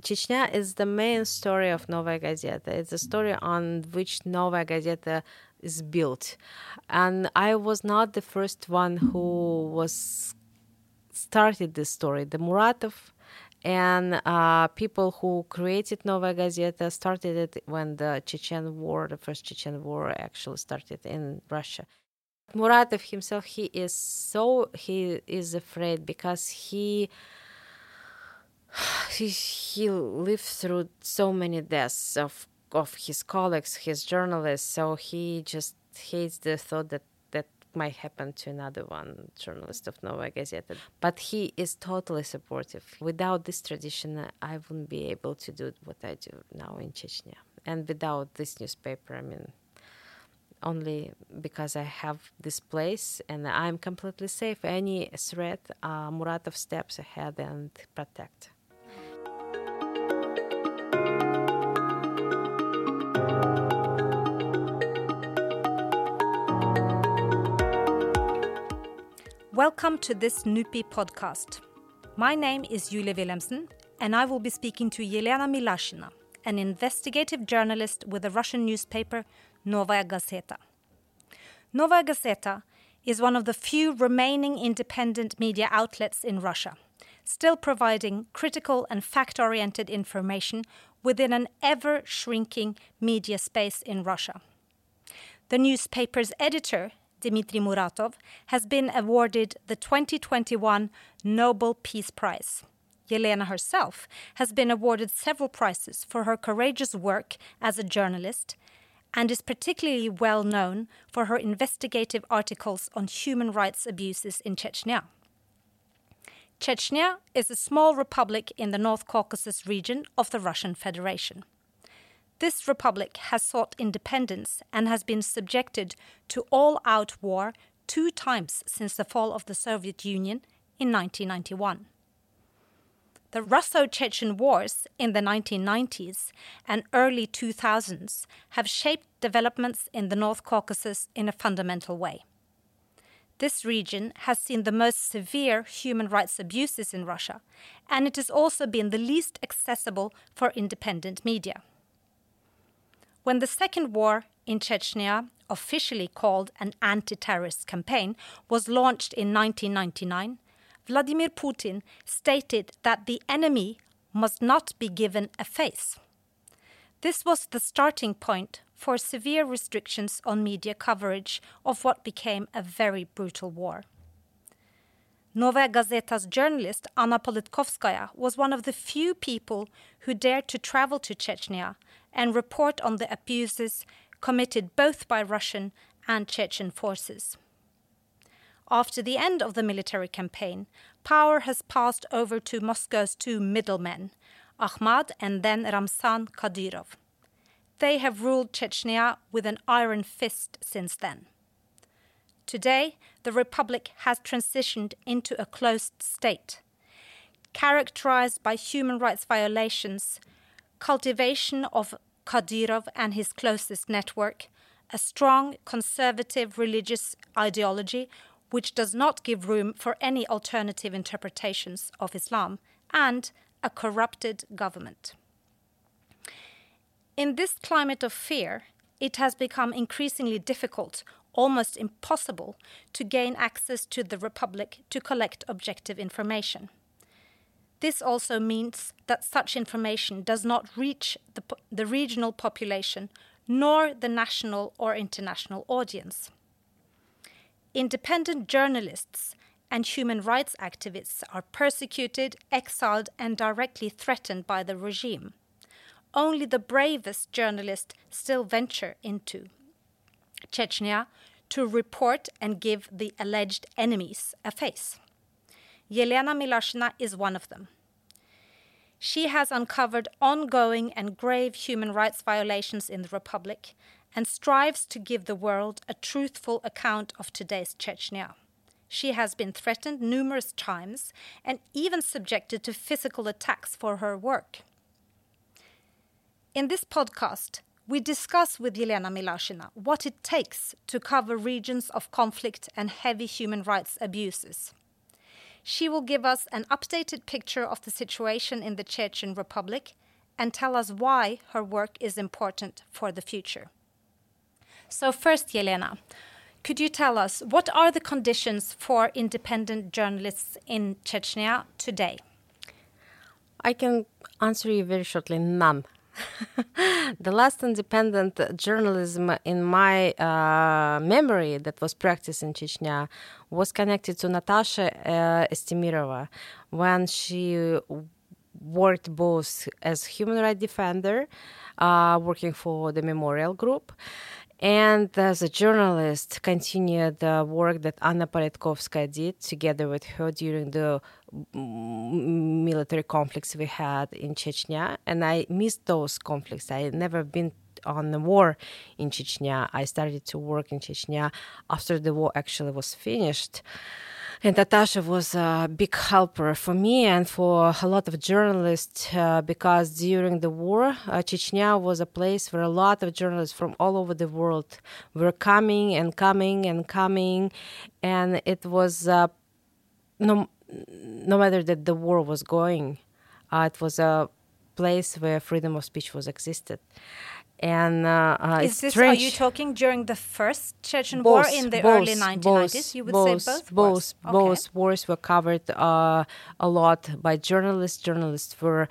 Chechnya is the main story of Novaya Gazeta. It's a story on which Novaya Gazeta is built. And I was not the first one who was started this story. The Muratov and uh, people who created Novaya Gazeta started it when the Chechen War, the first Chechen War, actually started in Russia. Muratov himself, he is so he is afraid because he he, he lived through so many deaths of of his colleagues, his journalists. So he just hates the thought that that might happen to another one journalist of Novaya Gazeta. But he is totally supportive. Without this tradition, I wouldn't be able to do what I do now in Chechnya. And without this newspaper, I mean, only because I have this place and I'm completely safe. Any threat, uh, Muratov steps ahead and protect. Welcome to this NUPI podcast. My name is Julie Wilhelmsen, and I will be speaking to Yelena Milashina, an investigative journalist with the Russian newspaper Novaya Gazeta. Novaya Gazeta is one of the few remaining independent media outlets in Russia, still providing critical and fact oriented information within an ever shrinking media space in Russia. The newspaper's editor Dmitry Muratov, has been awarded the 2021 Nobel Peace Prize. Yelena herself has been awarded several prizes for her courageous work as a journalist and is particularly well known for her investigative articles on human rights abuses in Chechnya. Chechnya is a small republic in the North Caucasus region of the Russian Federation. This republic has sought independence and has been subjected to all out war two times since the fall of the Soviet Union in 1991. The Russo Chechen Wars in the 1990s and early 2000s have shaped developments in the North Caucasus in a fundamental way. This region has seen the most severe human rights abuses in Russia, and it has also been the least accessible for independent media. When the second war in Chechnya, officially called an anti terrorist campaign, was launched in 1999, Vladimir Putin stated that the enemy must not be given a face. This was the starting point for severe restrictions on media coverage of what became a very brutal war. Novaya Gazeta's journalist Anna Politkovskaya was one of the few people who dared to travel to Chechnya and report on the abuses committed both by Russian and Chechen forces. After the end of the military campaign, power has passed over to Moscow's two middlemen, Ahmad and then Ramzan Kadyrov. They have ruled Chechnya with an iron fist since then. Today, the republic has transitioned into a closed state, characterized by human rights violations cultivation of Kadyrov and his closest network, a strong conservative religious ideology which does not give room for any alternative interpretations of Islam, and a corrupted government. In this climate of fear, it has become increasingly difficult, almost impossible, to gain access to the Republic to collect objective information. This also means that such information does not reach the, the regional population nor the national or international audience. Independent journalists and human rights activists are persecuted, exiled, and directly threatened by the regime. Only the bravest journalists still venture into Chechnya to report and give the alleged enemies a face. Yelena Milashina is one of them. She has uncovered ongoing and grave human rights violations in the Republic and strives to give the world a truthful account of today's Chechnya. She has been threatened numerous times and even subjected to physical attacks for her work. In this podcast, we discuss with Yelena Milashina what it takes to cover regions of conflict and heavy human rights abuses. She will give us an updated picture of the situation in the Chechen Republic and tell us why her work is important for the future. So, first, Yelena, could you tell us what are the conditions for independent journalists in Chechnya today? I can answer you very shortly none. the last independent journalism in my uh, memory that was practiced in Chechnya was connected to Natasha uh, Estemirova. When she worked both as human rights defender, uh, working for the Memorial Group, and as a journalist, continued the work that Anna Politkovskaya did together with her during the military conflicts we had in Chechnya. And I missed those conflicts. I had never been on the war in Chechnya. I started to work in Chechnya after the war actually was finished. And Natasha was a big helper for me and for a lot of journalists uh, because during the war, uh, Chechnya was a place where a lot of journalists from all over the world were coming and coming and coming. And it was uh, no, no matter that the war was going, uh, it was a place where freedom of speech was existed and uh, uh, is this strange. are you talking during the first Chechen both, war in the both, early 1990s? you would both, say both. Both wars, okay. both wars were covered uh, a lot by journalists. Journalists were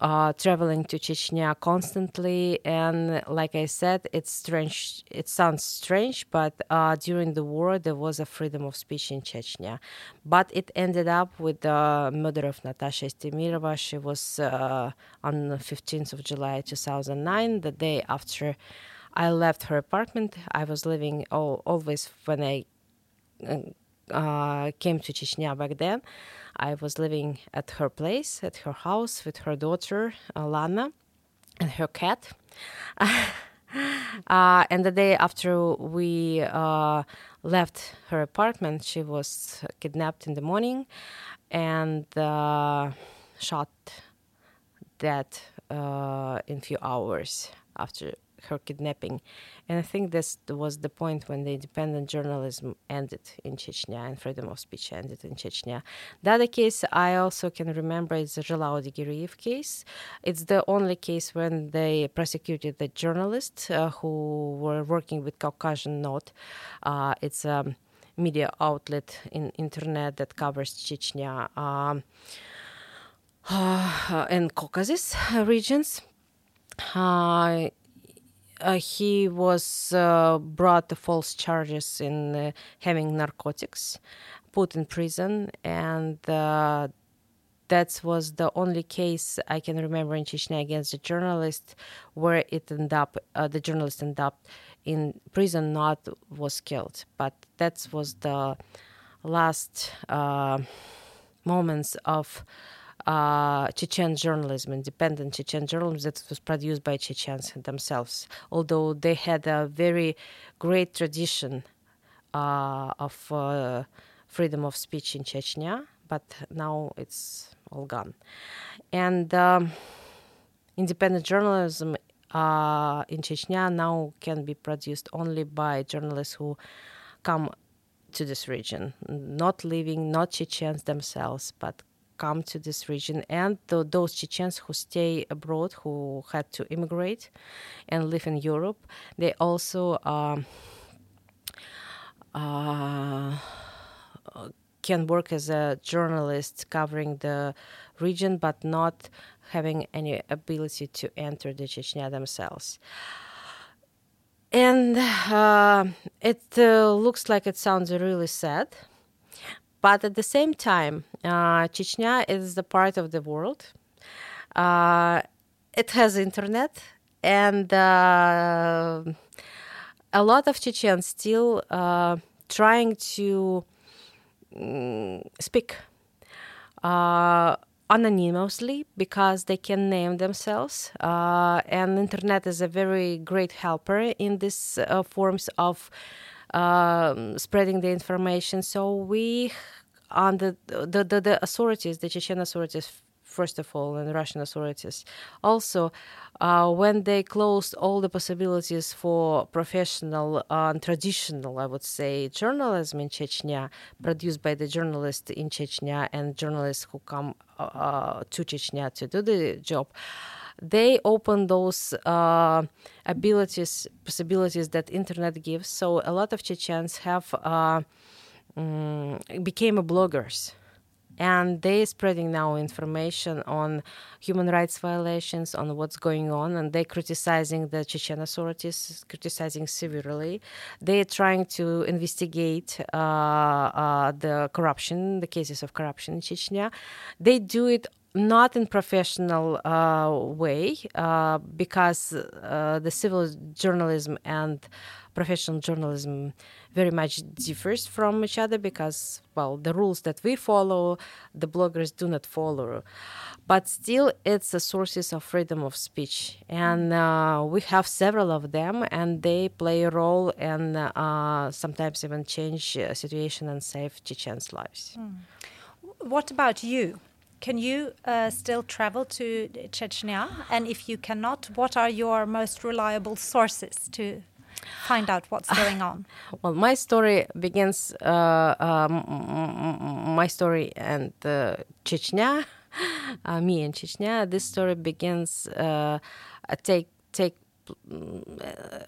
uh, traveling to Chechnya constantly. And like I said, it's strange. It sounds strange, but uh, during the war, there was a freedom of speech in Chechnya. But it ended up with the murder of Natasha Estemirova. She was uh, on the 15th of July 2009, the day after I left her apartment. I was living all, always when I uh, came to Chechnya back then. I was living at her place, at her house, with her daughter, Lana, and her cat. uh, and the day after we uh, left her apartment, she was kidnapped in the morning and uh, shot dead uh, in a few hours after her kidnapping. And I think this was the point when the independent journalism ended in Chechnya and freedom of speech ended in Chechnya. The other case I also can remember is the Zhalaudi Geriev case. It's the only case when they prosecuted the journalists uh, who were working with Caucasian Knot. Uh, it's a media outlet in internet that covers Chechnya. Um, uh, and Caucasus regions. Uh, he was uh, brought to false charges in uh, having narcotics, put in prison, and uh, that was the only case I can remember in Chechnya against a journalist where it ended up uh, the journalist ended up in prison, not was killed. But that was the last uh, moments of uh, Chechen journalism, independent Chechen journalism that was produced by Chechens themselves, although they had a very great tradition uh, of uh, freedom of speech in Chechnya, but now it's all gone. And um, independent journalism uh, in Chechnya now can be produced only by journalists who come to this region, not living, not Chechens themselves, but come to this region and the, those Chechens who stay abroad, who had to immigrate and live in Europe, they also um, uh, can work as a journalist covering the region, but not having any ability to enter the Chechnya themselves. And uh, it uh, looks like it sounds really sad but at the same time, uh, Chechnya is the part of the world. Uh, it has internet, and uh, a lot of Chechens still trying to um, speak uh, anonymously because they can name themselves uh, and internet is a very great helper in these uh, forms of um, spreading the information. So we, on the, the, the, the authorities, the Chechen authorities, first of all, and Russian authorities. Also, uh, when they closed all the possibilities for professional uh, and traditional, I would say, journalism in Chechnya, produced by the journalists in Chechnya and journalists who come uh, to Chechnya to do the job, they open those uh, abilities, possibilities that internet gives. So a lot of Chechens have uh, um, became bloggers. And they're spreading now information on human rights violations on what's going on. And they're criticizing the chechen authorities criticizing severely. They're trying to investigate uh, uh, the corruption the cases of corruption in chechnya. They do it not in professional uh, way uh, because uh, the civil journalism and professional journalism very much differs from each other because well the rules that we follow the bloggers do not follow. But still it's a sources of freedom of speech. And uh, we have several of them and they play a role and uh, sometimes even change uh, situation and save chechens lives. Mm. what about you can you uh, still travel to Chechnya? And if you cannot, what are your most reliable sources to find out what's going on? well, my story begins. Uh, um, my story and uh, Chechnya, uh, me and Chechnya. This story begins. Uh, take take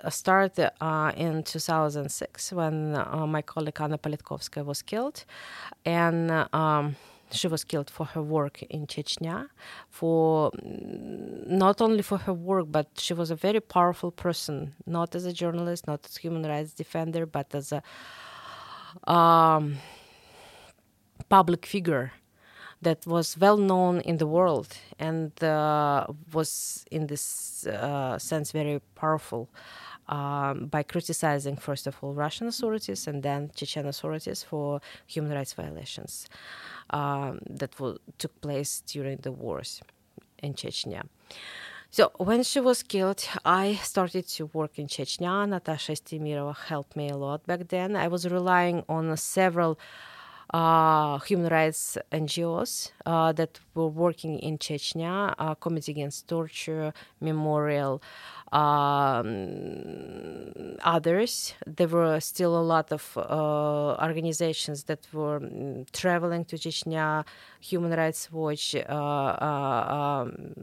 a start uh, in 2006 when uh, my colleague Anna Politkovskaya was killed, and. Um, she was killed for her work in Chechnya, for not only for her work, but she was a very powerful person, not as a journalist, not as a human rights defender, but as a um, public figure that was well known in the world and uh, was in this uh, sense very powerful um, by criticizing first of all Russian authorities and then Chechen authorities for human rights violations um, that w- took place during the wars in Chechnya. So when she was killed, I started to work in Chechnya. Natasha Estemirova helped me a lot back then. I was relying on several human rights NGOs that were working in Chechnya, Committee Against Torture, Memorial, um, others. There were still a lot of organizations that were traveling to Chechnya, Human Rights Watch, um,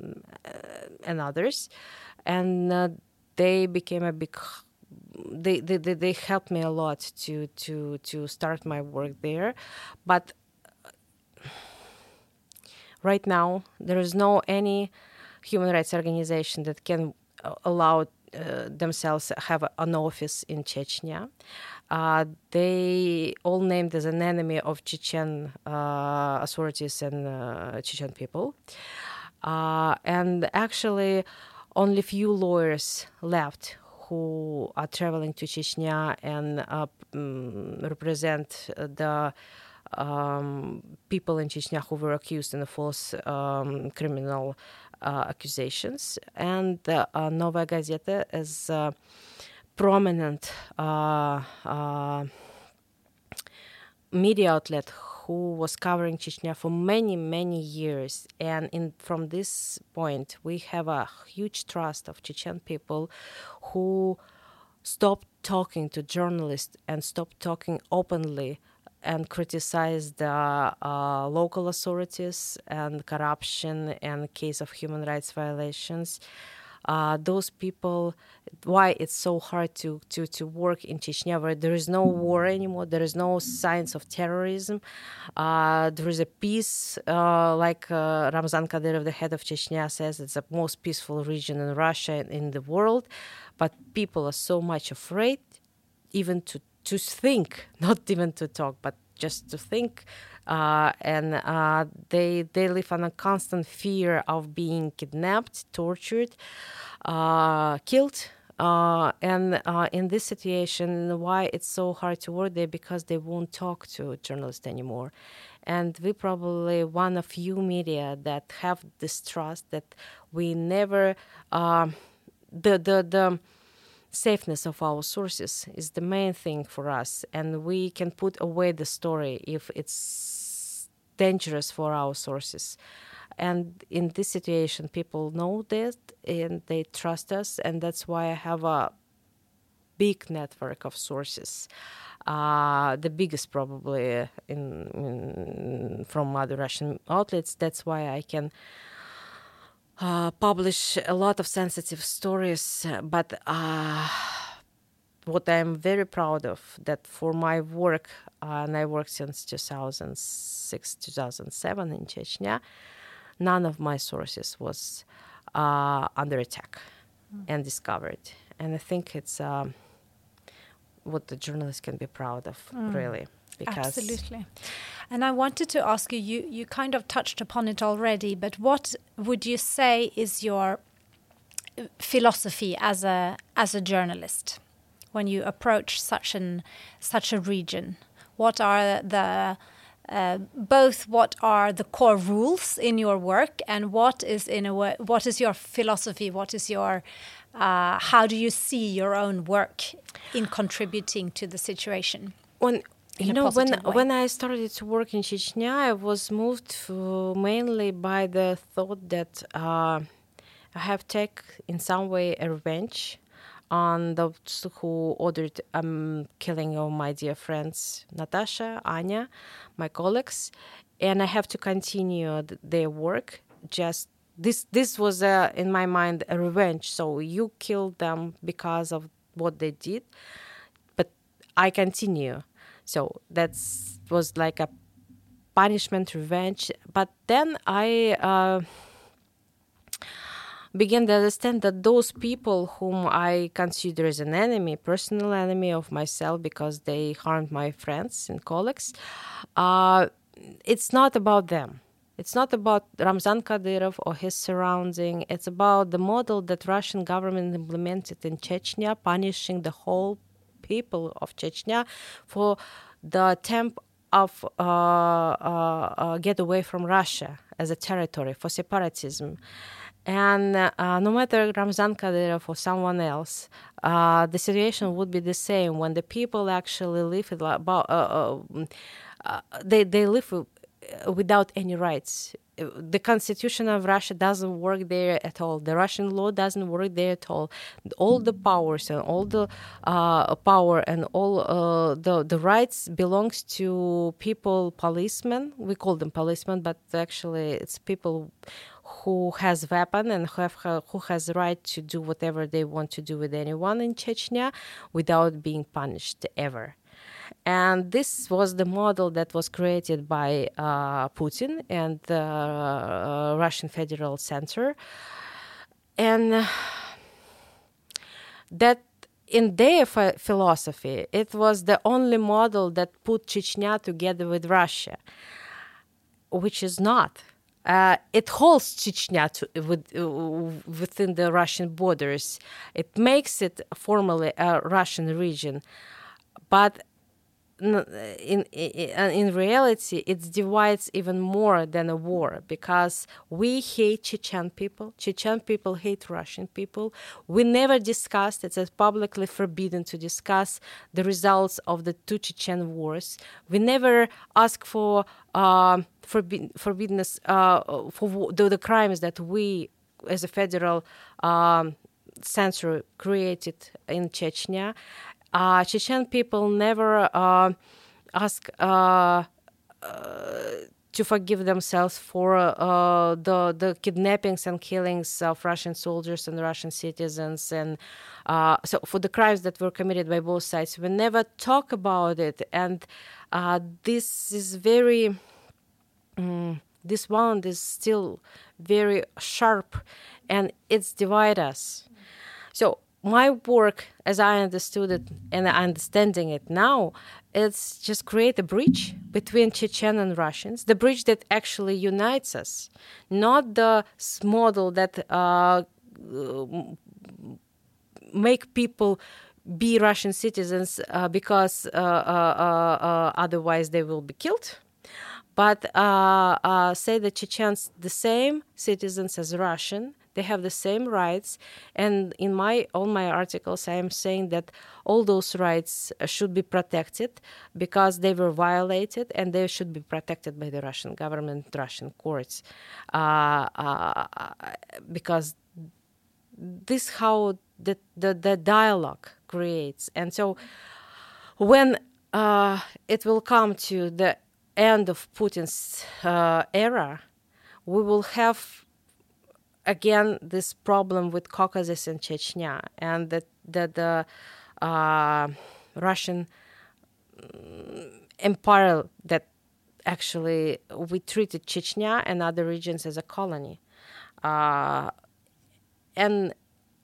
and others. And uh, they became a big they, they, they helped me a lot to, to, to start my work there. But right now, there is no any human rights organization that can allow uh, themselves have an office in Chechnya. Uh, they all named as an enemy of Chechen uh, authorities and uh, Chechen people. Uh, and actually, only few lawyers left who are traveling to Chechnya and uh, um, represent the um, people in Chechnya who were accused in a false um, criminal uh, accusations. And uh, Novaya Gazeta is a prominent uh, uh, media outlet who was covering Chechnya for many, many years. And in, from this point, we have a huge trust of Chechen people who stopped talking to journalists and stopped talking openly and criticized the uh, local authorities and corruption and case of human rights violations. Uh, those people, why it's so hard to, to, to work in Chechnya, where there is no war anymore, there is no signs of terrorism, uh, there is a peace, uh, like uh, Ramzan Kadyrov, the head of Chechnya, says it's the most peaceful region in Russia and in the world, but people are so much afraid even to to think, not even to talk, but just to think. Uh, and uh, they they live on a constant fear of being kidnapped, tortured, uh, killed. Uh, and uh, in this situation, why it's so hard to work there because they won't talk to journalists anymore, and we probably one of few media that have this trust that we never uh, the the the safeness of our sources is the main thing for us and we can put away the story if it's dangerous for our sources And in this situation, people know this and they trust us, and that's why I have a big network of sources. Uh, the biggest probably in, in, from other Russian outlets. That's why I can uh, publish a lot of sensitive stories. But uh, what I'm very proud of that for my work, and I worked since 2006 2007 in Chechnya, none of my sources was uh, under attack mm. and discovered. And I think it's. Um, what the journalist can be proud of, mm. really. Because Absolutely. And I wanted to ask you, you, you kind of touched upon it already, but what would you say is your uh, philosophy as a as a journalist when you approach such an such a region? What are the uh, both what are the core rules in your work and what is in a way, what is your philosophy what is your uh, how do you see your own work in contributing to the situation? When you know when way? when I started to work in Chechnya, I was moved mainly by the thought that uh, I have take in some way a revenge on those who ordered um, killing of my dear friends Natasha, Anya, my colleagues, and I have to continue th- their work. Just this this was a, in my mind a revenge. So you killed them because of what they did but i continue. So that's was like a punishment revenge. But then i uh, began to understand that those people whom i consider as an enemy personal enemy of myself because they harmed my friends and colleagues uh, it's not about them it's not about Ramzan Kadyrov or his surrounding. It's about the model that Russian government implemented in Chechnya, punishing the whole people of Chechnya for the attempt of uh, uh, uh, get away from Russia as a territory for separatism. And uh, no matter Ramzan Kadyrov or someone else, uh, the situation would be the same when the people actually live about. Uh, they they live without any rights. The constitution of Russia doesn't work there at all. The Russian law doesn't work there at all. All the powers and all the uh, power and all uh, the the rights belongs to people, policemen. We call them policemen, but actually it's people who has weapon and who, have, who has right to do whatever they want to do with anyone in Chechnya without being punished ever. And this was the model that was created by uh, Putin and the uh, Russian Federal Center. And that in their philosophy, it was the only model that put Chechnya together with Russia, which is not. Uh, it holds Chechnya to, with, uh, within the Russian borders. It makes it formally a Russian region, but in, in in reality it divides even more than a war because we hate Chechen people. Chechen people hate Russian people. We never discussed. It's publicly forbidden to discuss the results of the two Chechen wars. We never ask for uh, forbid, forbiddenness uh, for the, the, crimes that we, as a federal. Um, censor created in Chechnya, Chechen people never ask to forgive themselves for uh, the the kidnappings and killings of Russian soldiers and Russian citizens, and uh, so for the crimes that were committed by both sides. We never talk about it, and uh, this is very. Um, this wound is still very sharp, and it's divide us. So my work, as I understood it and understanding it now, it's just create a bridge between Chechen and Russians, the bridge that actually unites us, not the model that uh, make people be Russian citizens uh, because uh, uh, uh, uh otherwise they will be killed. But say that Chechens the same citizens as Russian, They have the same rights, and in my all my articles, I am saying that all those rights should be protected because they were violated, and they should be protected by the Russian government, Russian courts, uh, uh, because this how the, the the dialogue creates, and so when uh, it will come to the end of Putin's uh, era, we will have again this problem with Caucasus and Chechnya, and that the uh, Russian mm, empire that actually we treated Chechnya and other regions as a colony, uh, and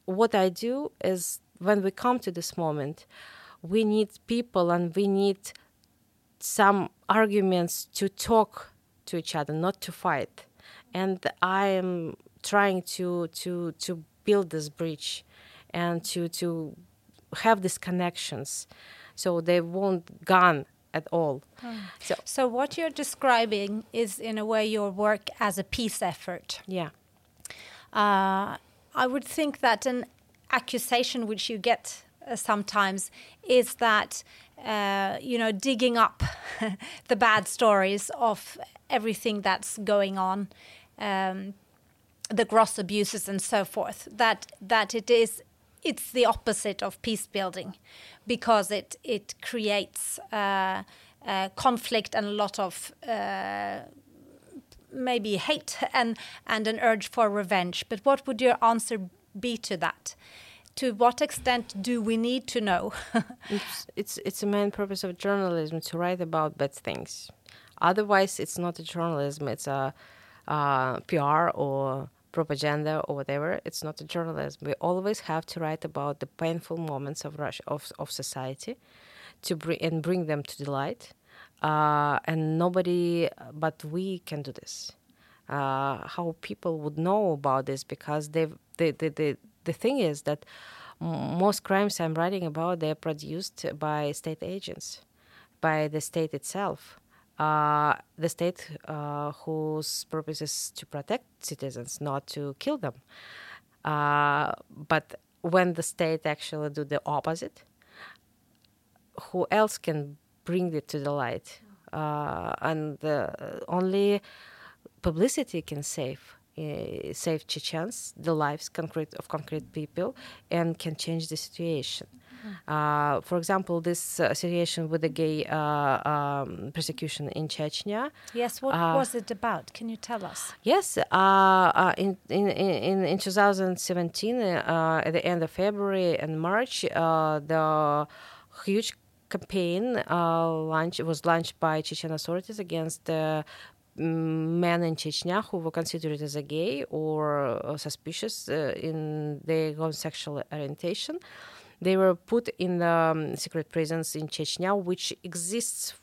what I do is when we come to this moment, we need people and we need some arguments to talk to each other, not to fight. And I am trying to to to build this bridge and to to have these connections so they won't gone at all. Hmm. So, so what you're describing is in a way your work as a peace effort. Yeah. Uh, I would think that an accusation which you get uh, sometimes is that uh, you know digging up the bad stories of everything that's going on um, the gross abuses and so forth that that it is it's the opposite of peace building because it it creates uh, uh, conflict and a lot of uh, maybe hate and and an urge for revenge. But what would your answer be to that? To what extent do we need to know? It's, it's it's a main purpose of journalism to write about bad things. Otherwise it's not a journalism it's a uh, PR or propaganda or whatever. It's not a journalism. We always have to write about the painful moments of Russia of of society, to bring and bring them to the light. Uh, and nobody but we can do this. Uh, how people would know about this because they the the the the thing is that most crimes I'm writing about they're produced by state agents, by the state itself uh, the state uh, whose purpose is to protect citizens, not to kill them. Uh, but when the state actually do the opposite, who else can bring it to the light? Uh, and only publicity can save uh, save Chechens, the lives concrete of concrete people, and can change the situation. Uh, for example, this uh, situation with the gay uh, um, persecution in Chechnya. Yes, what uh, was it about? Can you tell us? Yes, uh, in, in, in, in 2017, at the end of February and March, the huge campaign launch was launched by Chechen authorities against men in Chechnya who were considered as a gay or uh, suspicious uh, in their own sexual orientation. They were put in the um, secret prisons in Chechnya, which exists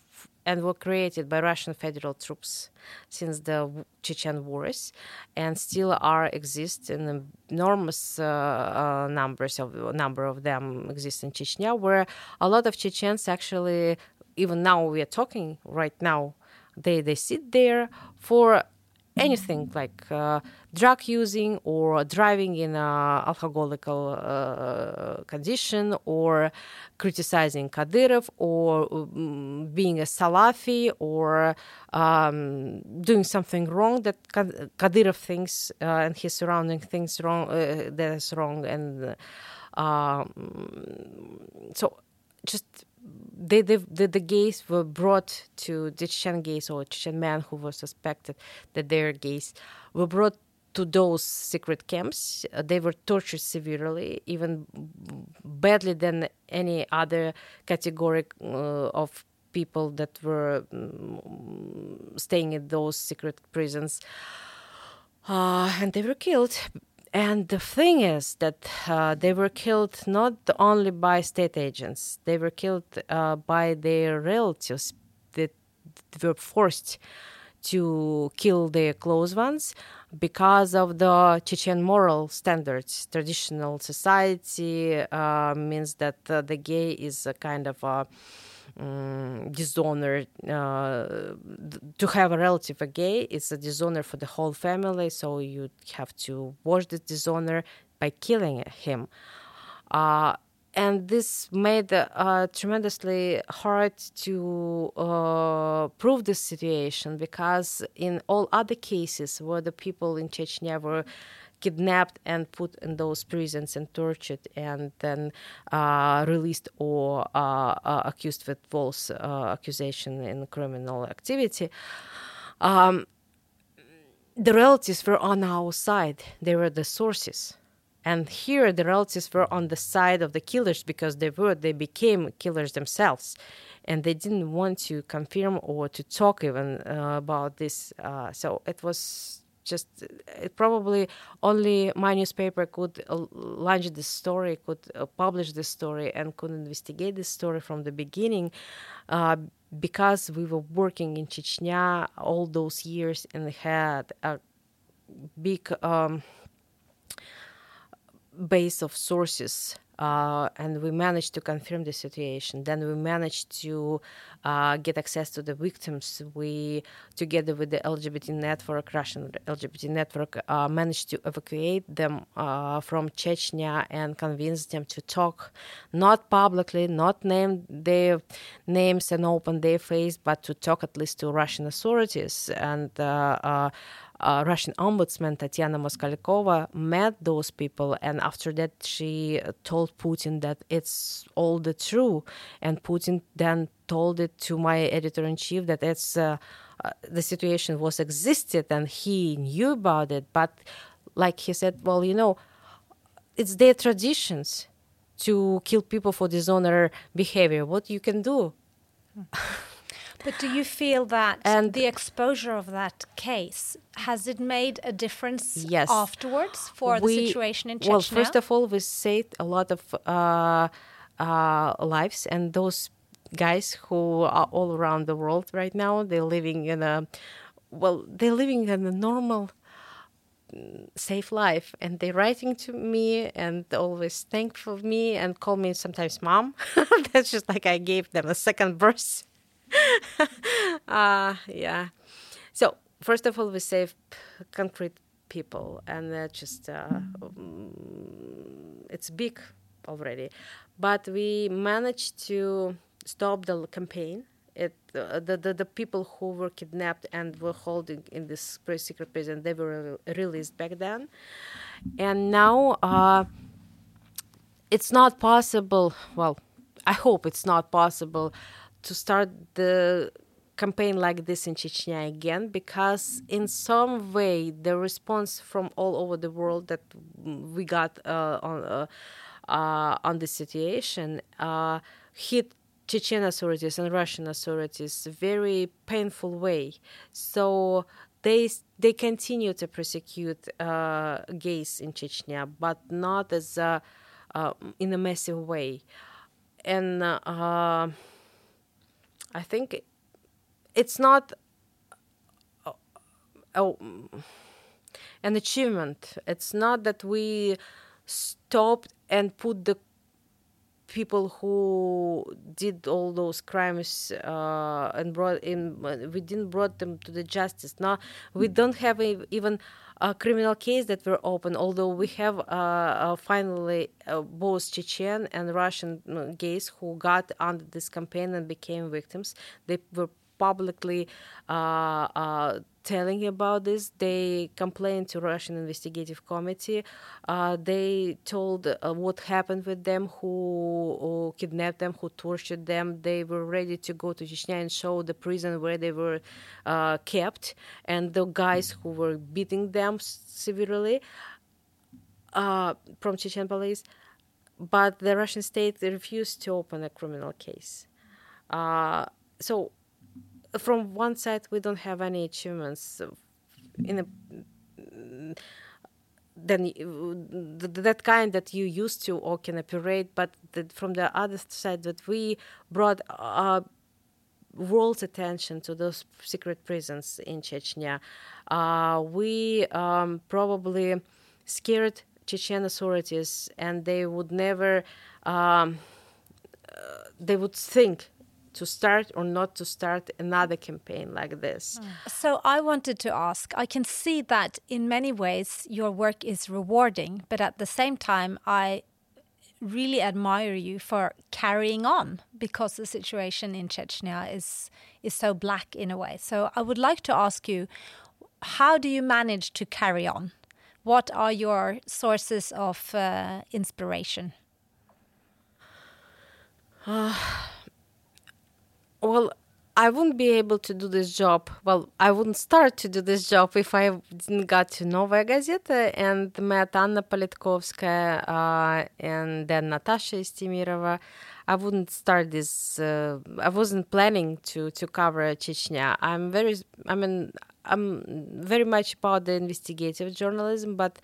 and were created by Russian federal troops since the Chechen wars, and still are exist in enormous uh, uh, numbers of number of them exist in Chechnya, where a lot of Chechens actually, even now we are talking right now, they they sit there for anything like uh, drug using or driving in a alcoholical uh, condition or criticizing Kadyrov or um, being a Salafi or um, doing something wrong that Kadyrov thinks uh, and his surrounding things wrong that is wrong and um, so just they, they, the, the gays were brought to the Chechen gays or Chechen men who were suspected that they're gays were brought to those secret camps. Uh, they were tortured severely, even badly than any other category uh, of people that were um, staying in those secret prisons. Uh, and they were killed and the thing is that uh, they were killed not only by state agents, they were killed uh, by their relatives that were forced to kill their close ones because of the Chechen moral standards. Traditional society uh, means that uh, the gay is a kind of a dishonor uh, to have a relative a gay is a dishonor for the whole family so you have to wash the dishonor by killing him. Uh, and this made uh, tremendously hard to uh, prove this situation because in all other cases where the people in Chechnya were kidnapped and put in those prisons and tortured and then uh, released or uh, uh, accused with false uh, accusation in criminal activity. Um, the relatives were on our side. They were the sources. And here the relatives were on the side of the killers because they were they became killers themselves, and they didn't want to confirm or to talk even uh, about this. Uh, so it was just it probably only my newspaper could uh, launch this story, could uh, publish this story, and could investigate this story from the beginning, uh, because we were working in Chechnya all those years and had a big um, base of sources uh, and we managed to confirm the situation. Then we managed to uh, get access to the victims. We, together with the LGBT network, Russian LGBT network, uh, managed to evacuate them uh, from Chechnya and convince them to talk, not publicly, not name their names and open their face, but to talk at least to Russian authorities and uh, Russian ombudsman Tatiana Moskalkova met those people, and after that, she told Putin that it's all the true. And Putin then told it to my editor in chief that it's uh, uh, the situation was existed and he knew about it. But like he said, well, you know, it's their traditions to kill people for dishonor behavior. What you can do? But do you feel that and the exposure of that case has it made a difference yes. afterwards for we, the situation in Chechnya? Well, first of all, we saved a lot of uh, uh, lives, and those guys who are all around the world right now, they're living in a well, they're living in a normal safe life and they're writing to me and always thankful for me and call me sometimes mom that's just like i gave them a second birth uh, yeah. So first of all, we save concrete people, and uh, just uh, um, it's big already, but we managed to stop the campaign. It, uh, the, the the people who were kidnapped and were holding in this secret prison they were released back then, and now uh, it's not possible. Well, I hope it's not possible to start the campaign like this in Chechnya again because in some way the response from all over the world that we got uh, on uh, uh, on the situation uh, hit Chechen authorities and Russian authorities very painful way. So they they continue to persecute uh, gays in Chechnya, but not as a, uh, in a massive way, and I think it's not uh, oh, an achievement. It's not that we stopped and put the people who did all those crimes uh, and brought in we didn't brought them to the justice now we don't have a, even a criminal case that were open although we have uh, uh, finally uh, both chechen and russian uh, gays who got under this campaign and became victims. They were publicly uh, uh, telling about this. They complained to Russian investigative committee. Uh, they told uh, what happened with them, who, who, kidnapped them, who tortured them. They were ready to go to Chechnya and show the prison where they were uh, kept, and the guys who were beating them severely uh, from Chechen police. But the Russian state refused to open a criminal case. so from one side we don't have any achievements in a then that kind that you used to or can operate but from the other side that we brought uh, world's attention to those secret prisons in chechnya. Uh, we um, probably scared chechen authorities and they would never um, uh, they would think to start or not to start another campaign like this. So I wanted to ask I can see that in many ways your work is rewarding, but at the same time, I really admire you for carrying on because the situation in Chechnya is is so black in a way. So I would like to ask you how do you manage to carry on? What are your sources of uh, inspiration? Well, I wouldn't be able to do this job. Well, I wouldn't start to do this job if I didn't got to Novaya Gazeta and met Anna Politkovskaya uh, and then Natasha Estemirova. I wouldn't start this. Uh, I wasn't planning to to cover Chechnya. I'm very. I mean, I'm very much about the investigative journalism, but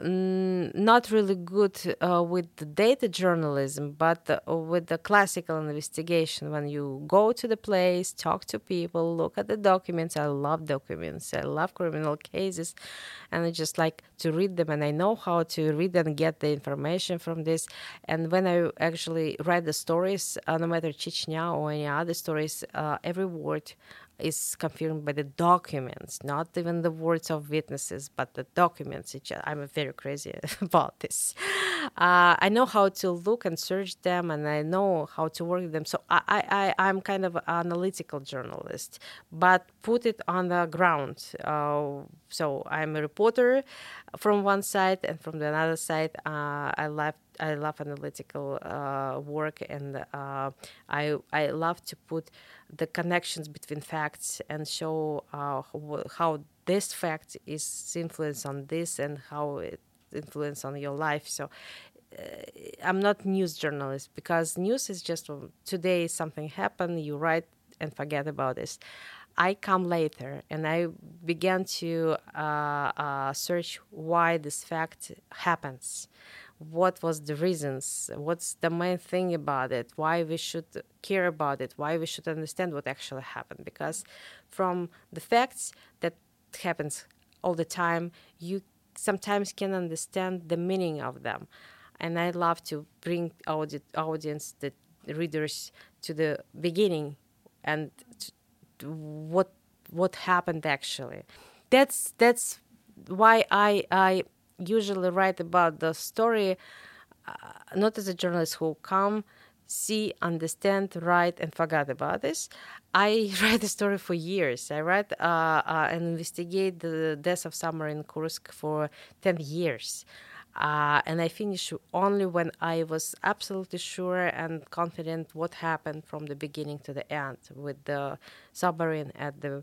mm, not really good uh, with the data journalism, but uh, with the classical investigation. When you go to the place, talk to people, look at the documents. I love documents. I love criminal cases, and I just like to read them. And I know how to read and get the information from this. And when I actually read the stories, uh, no matter Chechnya or any other stories, uh, every word is confirmed by the documents, not even the words of witnesses, but the documents. I'm very crazy about this. Uh, I know how to look and search them, and I know how to work them. So I, I, I'm kind of an analytical journalist, but put it on the ground. Uh, so I'm a reporter from one side, and from the other side, uh, I love I love analytical uh, work, and uh, I I love to put the connections between facts and show uh, how this fact is influence on this and how it influence on your life. So uh, I'm not news journalist because news is just well, today something happened, you write and forget about this. I come later and I began to uh, uh, search why this fact happens what was the reasons? What's the main thing about it? Why we should care about it? Why we should understand what actually happened? Because from the facts that happens all the time you sometimes can understand the meaning of them. And i love to bring audi- audience the readers to the beginning and what what happened actually. That's that's why i i usually write about the story uh, not as a journalist who come see understand write and forget about this. I write the story for years. I write uh, uh, and investigate the death of submarine Kursk for 10 years. Uh, and I finished only when I was absolutely sure and confident what happened from the beginning to the end with the submarine at the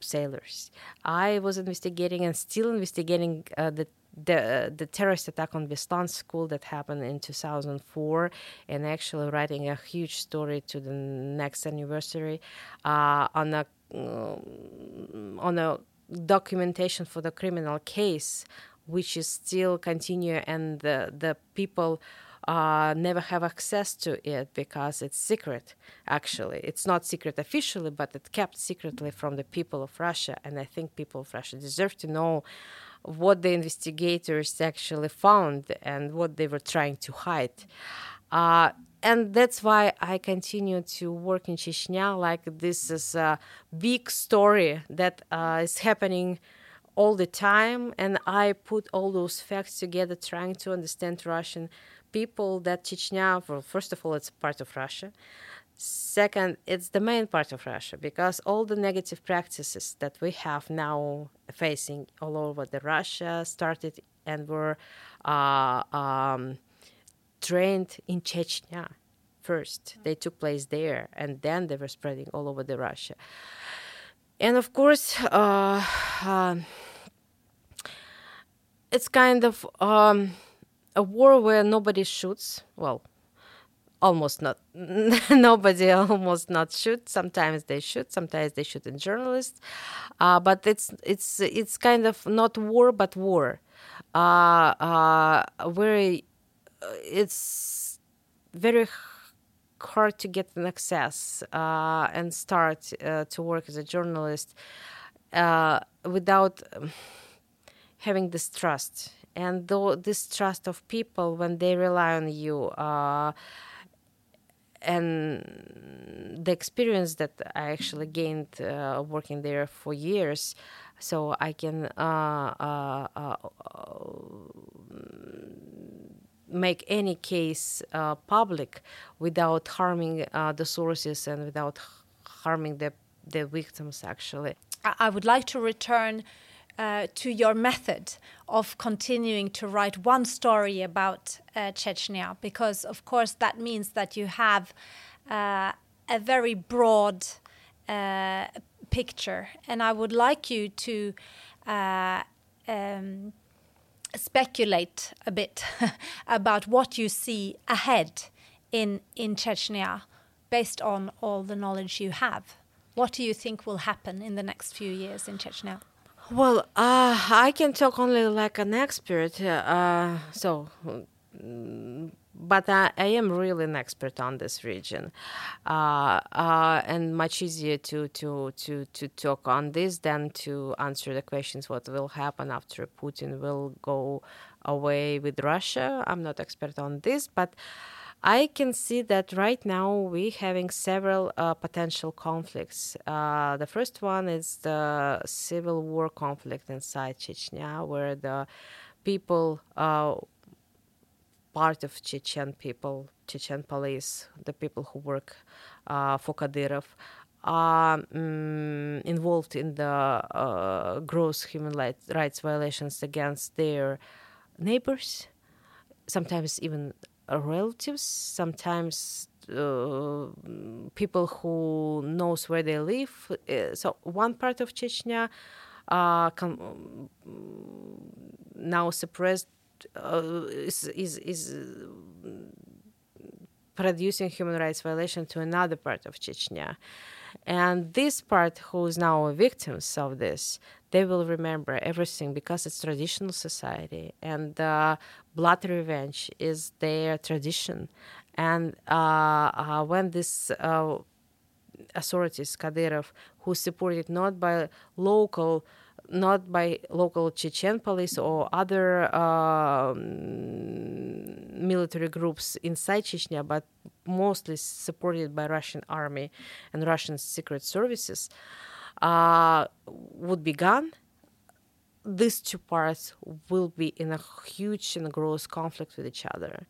sailors. I was investigating and still investigating uh, the the the terrorist attack on Beslan school that happened in 2004, and actually writing a huge story to the next anniversary uh, on a um, on a documentation for the criminal case, which is still continue, and the the people. Uh, never have access to it because it's secret. Actually, it's not secret officially, but it's kept secretly from the people of Russia. And I think people of Russia deserve to know what the investigators actually found and what they were trying to hide. Uh, and that's why I continue to work in Chechnya. Like this is a big story that uh, is happening all the time, and I put all those facts together, trying to understand Russian people. That Chechnya, well, first of all, it's part of Russia. Second, it's the main part of Russia because all the negative practices that we have now facing all over the Russia started and were uh, um, trained in Chechnya first. They took place there, and then they were spreading all over the Russia. And of course, uh, uh, it's kind of um, a war where nobody shoots. Well, almost not nobody almost not shoot. Sometimes they shoot sometimes they shoot in journalists. Uh, but it's it's it's kind of not war but war. Uh, uh, very uh, it's very hard to get an access uh, and start uh, to work as a journalist without um, having this trust. And though this trust of people when they rely on you and the experience that I actually gained uh, working there for years, so I can uh, uh, uh make any case uh, public without harming uh, the sources and without harming the the victims. Actually, I would like to return. Uh, to your method of continuing to write one story about uh, Chechnya, because of course that means that you have uh, a very broad uh, picture, and I would like you to uh, um, speculate a bit about what you see ahead in in Chechnya based on all the knowledge you have. What do you think will happen in the next few years in Chechnya? Well, uh, I can talk only like an expert. Uh, so, but I, I, am really an expert on this region, uh, uh, and much easier to, to to to talk on this than to answer the questions what will happen after Putin will go away with Russia. I'm not expert on this, but. I can see that right now we're having several uh, potential conflicts. Uh, the first one is the civil war conflict inside Chechnya, where the people uh, part of Chechen people, Chechen police, the people who work uh, for Kadyrov, are um, involved in the uh, gross human rights violations against their neighbors, sometimes even relatives, sometimes uh, people who knows where they live. Uh, so one part of Chechnya uh, com- now suppressed uh, is, is, is producing human rights violation to another part of Chechnya. And this part, who is now victims of this, they will remember everything because it's traditional society and uh, blood revenge is their tradition. And uh, uh, when this uh, authorities, Kadyrov, who supported not by local not by local Chechen police or other um, military groups inside Chechnya, but mostly supported by Russian army and Russian secret services, uh, would be gone. These two parts will be in a huge and gross conflict with each other.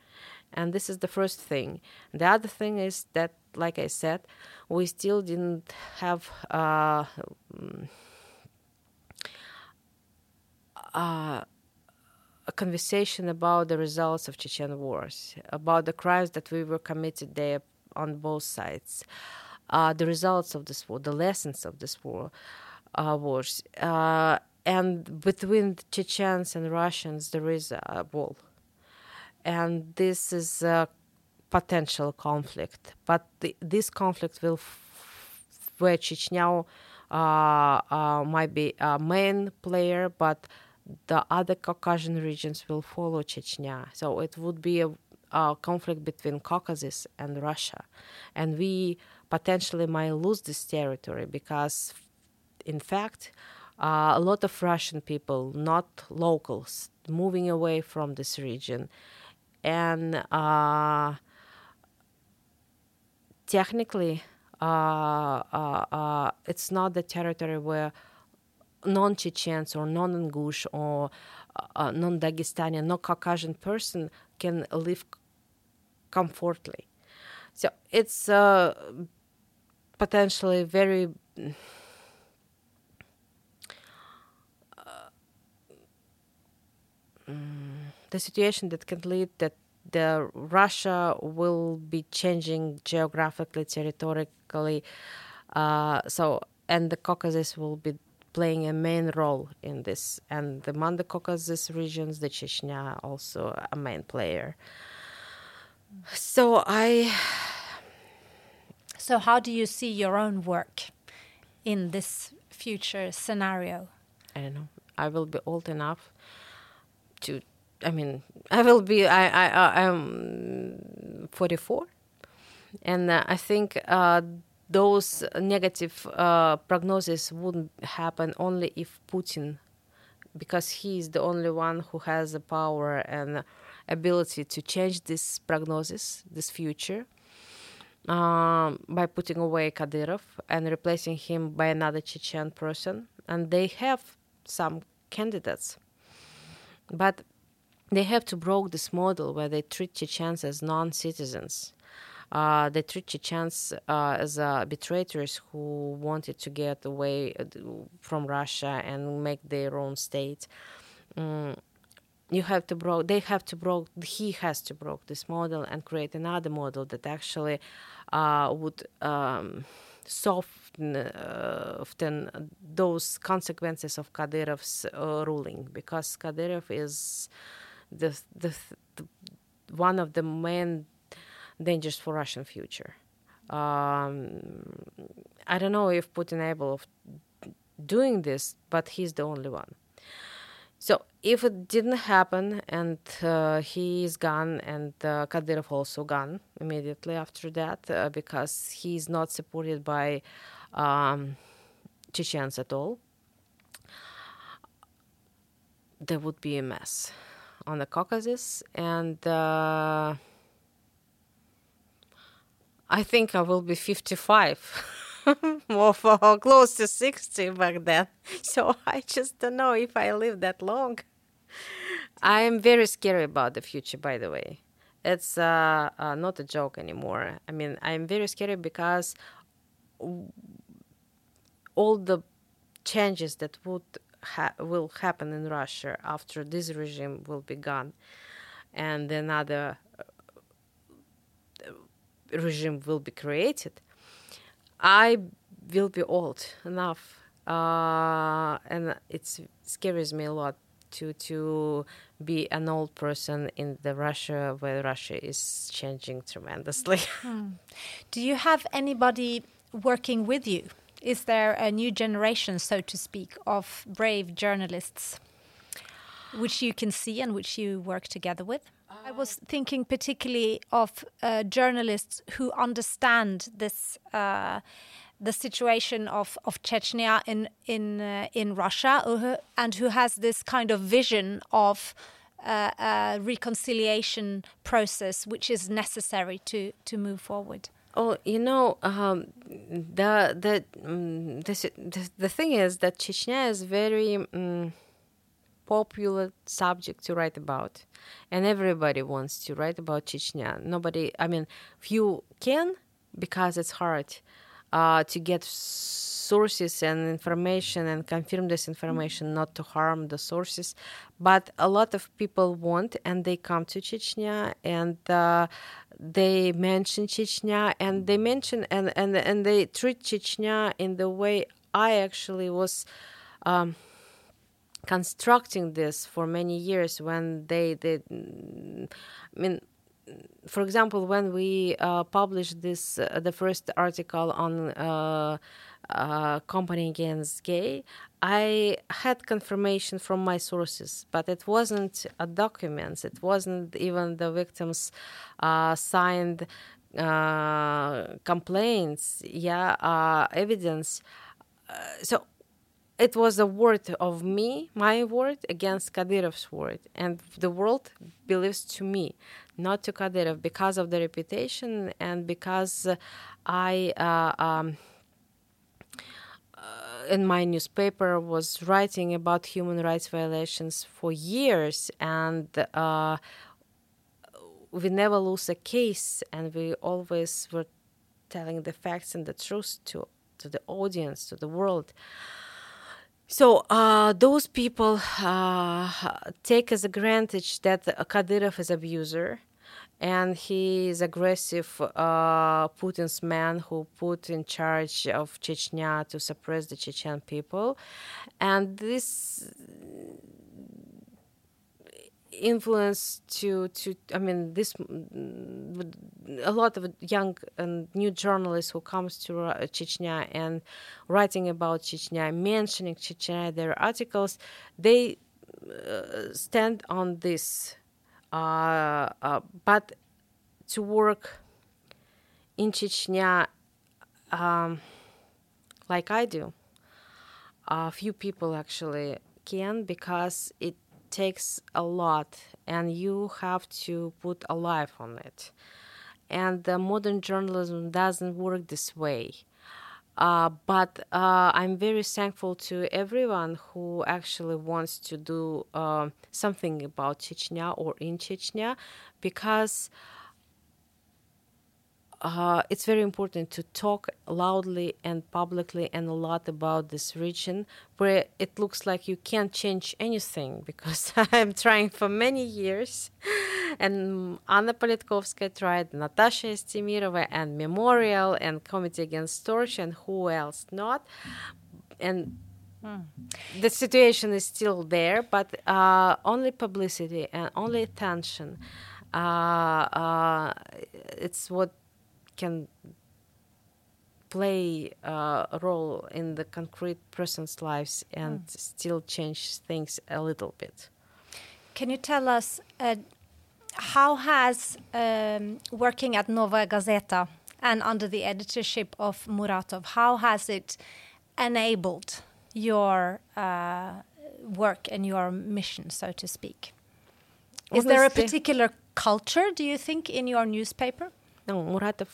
And this is the first thing. The other thing is that, like I said, we still didn't have. Uh, uh, a conversation about the results of Chechen wars, about the crimes that we were committed there on both sides, uh, the results of this war, the lessons of this war, uh, wars, uh, and between Chechens and Russians there is a wall, and this is a potential conflict. But the, this conflict will, where Chechnya uh, uh, might be a main player, but the other Caucasian regions will follow Chechnya. So it would be a, a, conflict between Caucasus and Russia. And we potentially might lose this territory because, in fact, uh, a lot of Russian people, not locals, moving away from this region. And uh, technically, uh, uh, uh it's not the territory where non-Chechens or non-Ingush or uh, non-Dagestani, non-Caucasian person can live comfortably. So it's uh, potentially very uh, the situation that can lead that the Russia will be changing geographically, territorially. Uh, so and the Caucasus will be playing a main role in this. And the Manda Caucasus regions, the Chechnya, also a main player. So I. So, how do you see your own work in this future scenario? I don't know. I will be old enough to. I mean, I will be. I. I. I'm 44, and uh, I think. Uh, those negative uh, prognosis wouldn't happen only if Putin, because he is the only one who has the power and ability to change this prognosis, this future. um, by putting away Kadyrov and replacing him by another Chechen person. And they have some candidates, but they have to break this model where they treat Chechens as non-citizens. Uh, they treat Chechens uh, as uh, betrayers who wanted to get away uh, from Russia and make their own state. Mm, you have to broke they have to broke he has to broke this model and create another model that actually uh, would um, soften those consequences of Kadyrov's ruling because Kadyrov is the, the, the, one of the main dangers for Russian future. Um, I don't know if Putin able of doing this, but he's the only one. So if it didn't happen and uh, he is gone and uh, Kadyrov also gone immediately after that uh, because he's not supported by um, Chechens at all, there would be a mess on the Caucasus and uh, I think I will be 55. more for close to 60 back then. So I just don't know if I live that long. I am very scary about the future, by the way. It's uh, uh, not a joke anymore. I mean, I'm very scary because all the changes that would ha- will happen in Russia after this regime will be gone, and another regime will be created I will be old enough, uh, and it scares me a lot to to be an old person in the Russia where Russia is changing tremendously. Hmm. Do you have anybody working with you? Is there a new generation, so to speak, of brave journalists, which you can see and which you work together with? I was thinking particularly of uh, journalists who understand this. Uh, the situation of, of Chechnya in in uh, in Russia, uh, and who has this kind of vision of uh, a reconciliation process, which is necessary to to move forward. Oh, you know, um, the the, um, the the thing is that Chechnya is very. Um, popular subject to write about. And everybody wants to write about chechnya. Nobody i mean few can because it's hard uh, to get sources and information and confirm this information not to harm the sources. But a lot of people want and they come to chechnya and uh, they mention chechnya and they mention and, and and they treat chechnya in the way i actually was um, constructing this for many years when they did i mean for example when we uh, published this uh, the first article on uh, uh, company against gay i had confirmation from my sources but it wasn't a document. It wasn't even the victims uh, signed uh, complaints. Yeah evidence. So it was a word of me, my word, against Kadyrov's word. And the world believes to me, not to Kadyrov, because of the reputation and because I, uh, um, uh, in my newspaper, was writing about human rights violations for years. And uh, we never lose a case, and we always were telling the facts and the truth to, to the audience, to the world. So uh, those people uh, take as a granted that Kadyrov is abuser and he is aggressive uh, Putin's man who put in charge of Chechnya to suppress the Chechen people. And this influence to to I mean this a lot of young and new journalists who comes to Chechnya and writing about Chechnya, mentioning Chechnya, their articles, they uh, stand on this. Uh, uh, but to work in Chechnya, um, like I do, a few people actually can because it takes a lot and you have to put a life on it and the modern journalism doesn't work this way. Uh, but uh, I'm very thankful to everyone who actually wants to do uh, something about Chechnya or in Chechnya because uh, it's very important to talk loudly and publicly and a lot about this region where it looks like you can't change anything because I'm trying for many years. And Anna Politkovskaya tried, Natasha Estemirova, and Memorial, and Committee Against Torture, and who else not. And Mm. The situation is still there, but uh, only publicity and only attention. Uh, uh, it's what can play uh, a role in the concrete person's lives and mm. still change things a little bit. Can you tell us uh, how has um, working at Novaya Gazeta and under the editorship of Muratov, how has it enabled your uh, work and your mission, so to speak? Is there a particular culture, do you think, in your newspaper? No, Muratov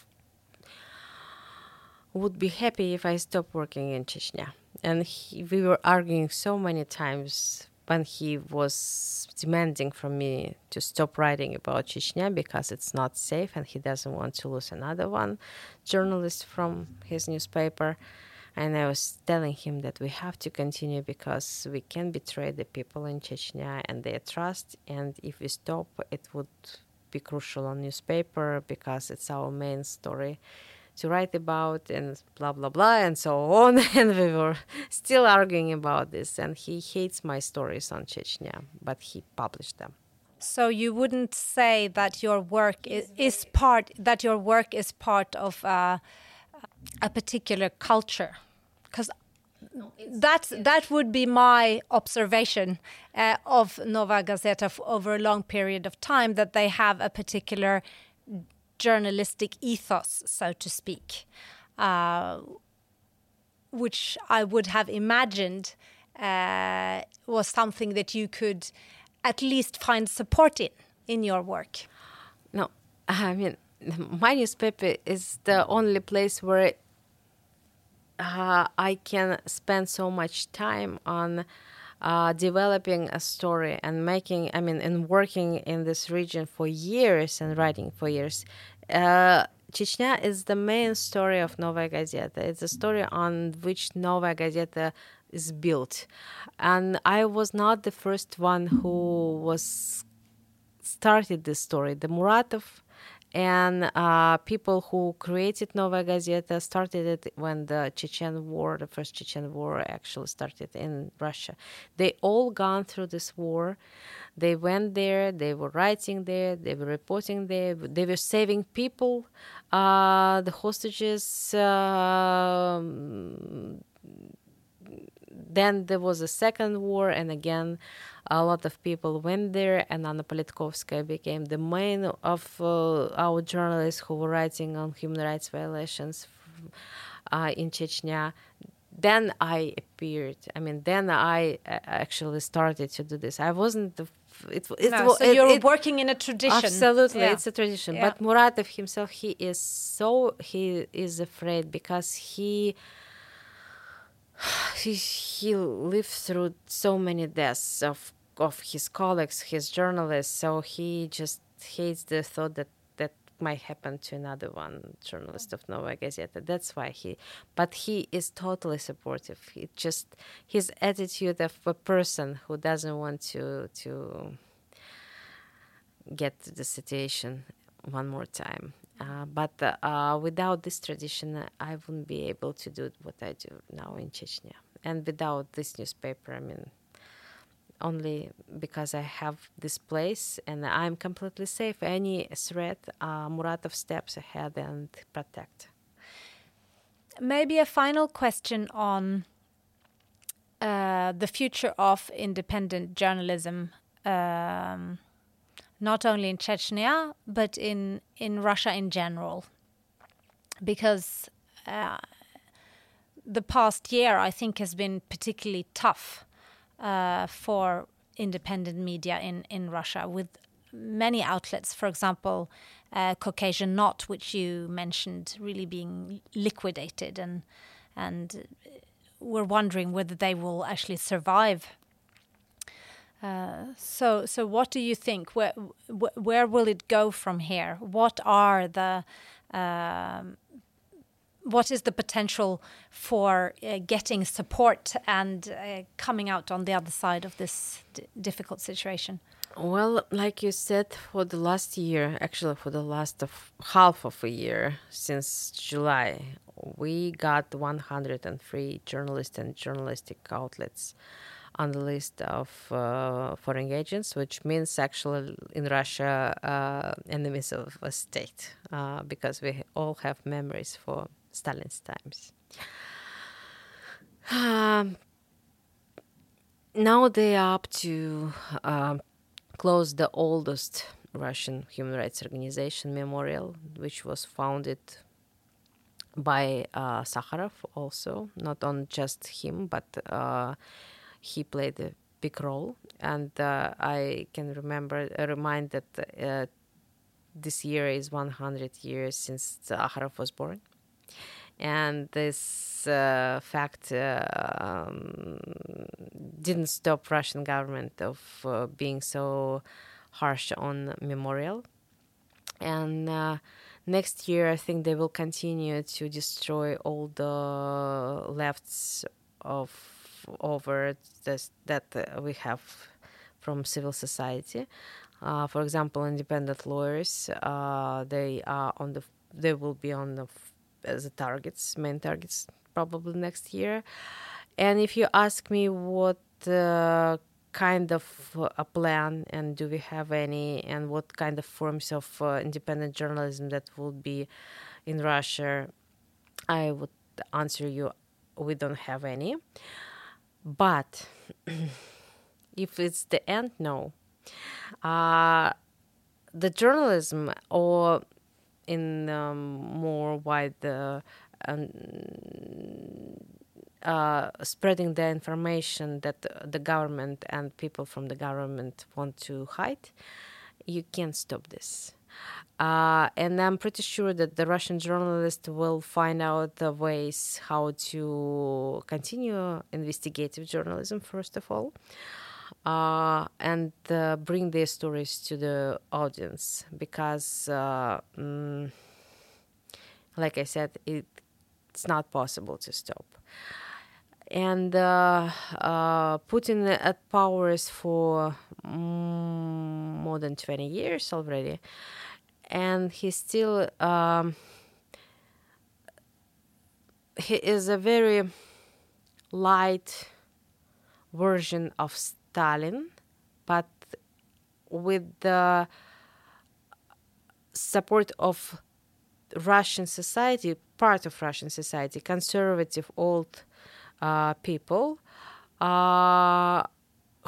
would be happy if I stopped working in Chechnya. And he, we were arguing so many times when he was demanding from me to stop writing about Chechnya because it's not safe and he doesn't want to lose another one journalist from his newspaper. And I was telling him that we have to continue because we can betray the people in Chechnya and their trust. And if we stop, it would be crucial on newspaper because it's our main story to write about and blah blah blah and so on and we were still arguing about this and he hates my stories on chechnya but he published them so you wouldn't say that your work is, is part that your work is part of uh, a particular culture because no, that's yes. that would be my observation uh, of Novaya Gazeta over a long period of time that they have a particular journalistic ethos, so to speak, uh, which I would have imagined uh, was something that you could at least find support in in your work. No, I mean, my newspaper is the only place where uh, I can spend so much time on uh, developing a story and making, I mean, and working in this region for years and writing for years. Uh, Chechnya is the main story of Novaya Gazeta. It's a story on which Novaya Gazeta is built. And I was not the first one who was started this story. The Muratov and uh, people who created Novaya Gazeta started it when the Chechen War, the first Chechen War, actually started in Russia. They all gone through this war. They went there. They were writing there. They were reporting there. They were saving people, uh, the hostages. Uh, then there was a second war, and again, a lot of people went there, and Anna Politkovskaya became the main of uh, our journalists who were writing on human rights violations uh, in Chechnya. Then I appeared. I mean, then I uh, actually started to do this. I wasn't the it, it, no, so it, you're it, working in a tradition. Absolutely, yeah. it's a tradition. Yeah. But Muratov himself, he is so he is afraid because he he he lived through so many deaths of of his colleagues, his journalists. So he just hates the thought that that might happen to another one journalist of Novaya Gazeta. That's why he, but he is totally supportive. He just his attitude of a person who doesn't want to to get the situation one more time. Uh, but uh, without this tradition, I wouldn't be able to do what I do now in Chechnya. And without this newspaper, I mean, only because I have this place and I'm completely safe. Any threat, uh, Muratov steps ahead and protect. Maybe a final question on uh, the future of independent journalism, um, not only in Chechnya but in in Russia in general, because. Uh, the past year, I think, has been particularly tough uh, for independent media in, in Russia with many outlets, for example, uh, Caucasian Knot, which you mentioned, really being liquidated, and and we're wondering whether they will actually survive. Uh, so, so what do you think? Where, where will it go from here? What are the um, what is the potential for uh, getting support and uh, coming out on the other side of this difficult situation? Well, like you said, for the last year, actually for the last of half of a year since July, we got 103 journalists and journalistic outlets on the list of uh, foreign agents, which means actually in Russia uh, enemies of a state, uh, because we all have memories for Stalin's times. Um, now they are up to uh, close the oldest Russian human rights organization, Memorial, which was founded by uh, Sakharov also, not on just him, but uh, he played a big role. And uh, I can remember, uh, remind that uh, this year is 100 years since Sakharov was born. And this uh, fact um, didn't stop Russian government of being so harsh on memorial. And next year, I think they will continue to destroy all the lefts of over this that uh, we have from civil society. Uh, for example, independent lawyers, uh, they are on the they will be on the as the targets, main targets, probably next year. And if you ask me what uh, kind of uh, a plan and do we have any and what kind of forms of uh, independent journalism that will be in Russia, I would answer you we don't have any. But if it's the end, no. Uh, the journalism, or in um, more wide, uh, uh, spreading the information that the government and people from the government want to hide, you can't stop this. Uh, and I'm pretty sure that the Russian journalists will find out the ways how to continue investigative journalism, first of all, uh, and uh, bring their stories to the audience. Because, mm, like I said, it, it's not possible to stop. And uh, uh, Putin at power is for mm, more than 20 years already and he still um, he is a very light version of Stalin, but with the support of Russian society, part of Russian society, conservative old uh, people, uh,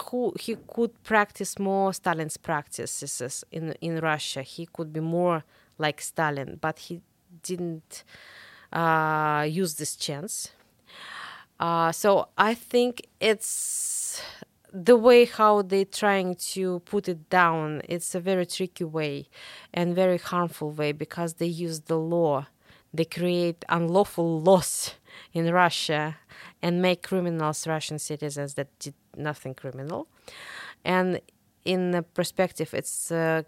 who he could practice more Stalin's practices in in Russia. He could be more like Stalin, but he didn't uh, use this chance. Uh, so I think it's the way how they're trying to put it down. It's a very tricky way and very harmful way because they use the law. They create unlawful laws in Russia and make criminals Russian citizens that did nothing criminal. And in the perspective, it's uh,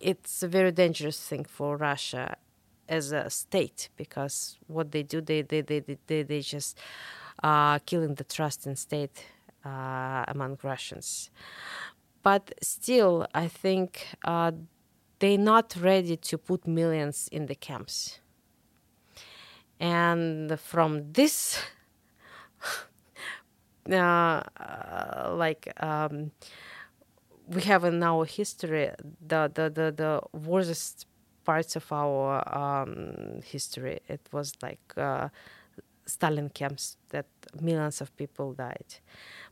it's a very dangerous thing for Russia as a state because what they do, they they they they, they just uh, killing the trust in state uh, among Russians. But still, I think uh, they're not ready to put millions in the camps. And from this uh, like um, we have in our history the the the, the worst parts of our um, history. It was like uh, Stalin camps that millions of people died.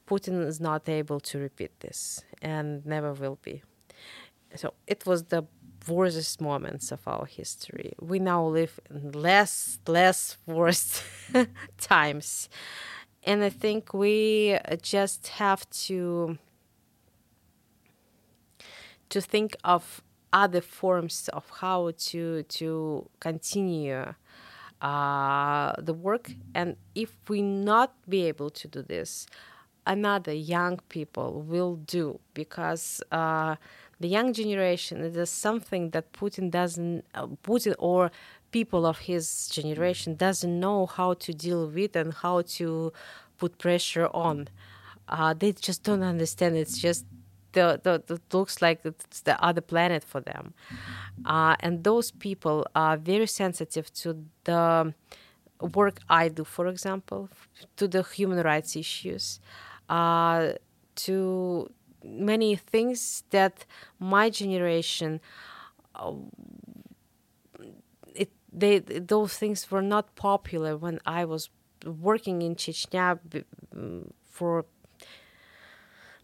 Putin is not able to repeat this and never will be. So it was the worst moments of our history. We now live in less less worst times and I think we just have to to think of other forms of how to to continue uh, the work. And if we not be able to do this, another young people will do because uh, the young generation is something that Putin doesn't uh, Putin or people of his generation doesn't know how to deal with and how to put pressure on. Uh, they just don't understand. It's just the, the, the looks like it's the other planet for them, uh, and those people are very sensitive to the work I do, for example, to the human rights issues, uh, to many things that my generation. They those things were not popular when I was working in Chechnya mm, for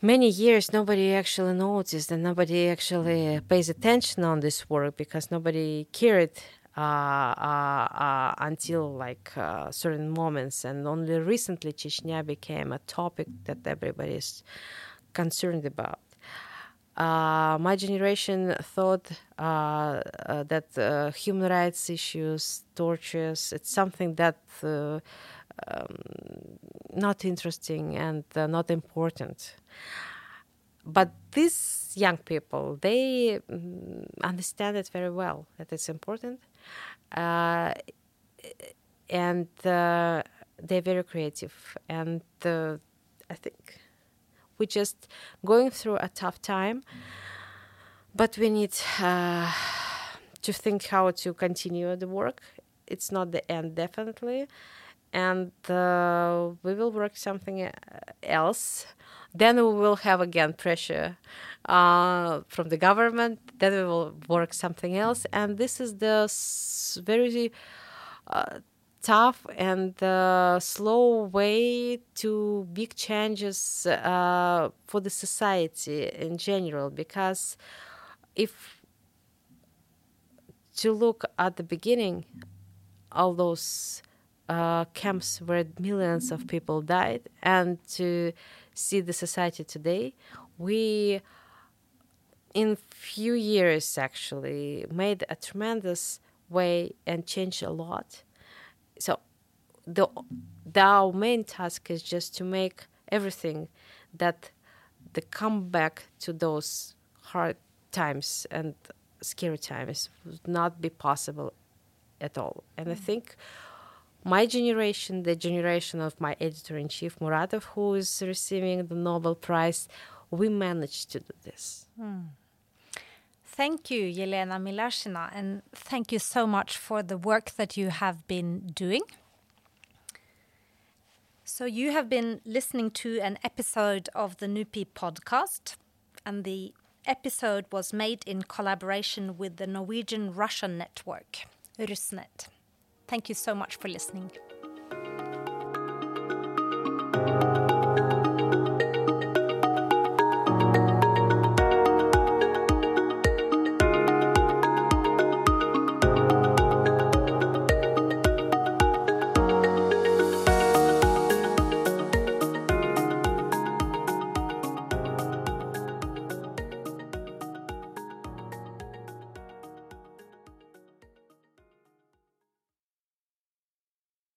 many years. Nobody actually noticed and nobody actually pays attention on this work because nobody cared uh, uh, uh, until like uh, certain moments. And only recently chechnya became a topic that everybody is concerned about uh, my generation thought uh, that human rights issues tortures it's something that um, not interesting and uh, not important. But these young people, they um, understand it very well that it's important, uh, and uh, they're very creative. And uh, I think we're just going through a tough time, but we need uh, to think how to continue the work. It's not the end, definitely and uh, we will work something uh, else. Then we will have again pressure uh, from the government. Then we will work something else, and this is the very uh, tough and uh, slow way to big changes uh, for the society in general. Because if to look at the beginning, all those uh, camps where millions of people died and to see the society today we in few years actually made a tremendous way and changed a lot so the, the our main task is just to make everything that the comeback to those hard times and scary times would not be possible at all and i think my generation, the generation of my editor in chief, Muratov, who is receiving the Nobel Prize, we managed to do this. Mm. Thank you, Elena Milashina, and thank you so much for the work that you have been doing. So, you have been listening to an episode of the NUPI podcast, and the episode was made in collaboration with the Norwegian Russian network, Rusnet. Thank you so much for listening.